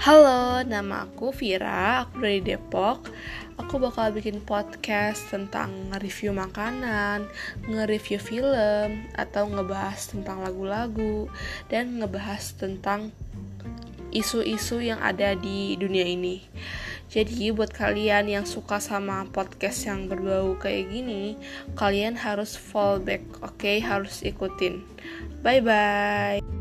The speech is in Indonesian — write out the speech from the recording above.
Halo, nama aku Vira, aku dari Depok. Aku bakal bikin podcast tentang nge-review makanan, nge-review film, atau ngebahas tentang lagu-lagu, dan ngebahas tentang isu-isu yang ada di dunia ini. Jadi buat kalian yang suka sama podcast yang berbau kayak gini, kalian harus fallback, oke? Okay? Harus ikutin. Bye bye.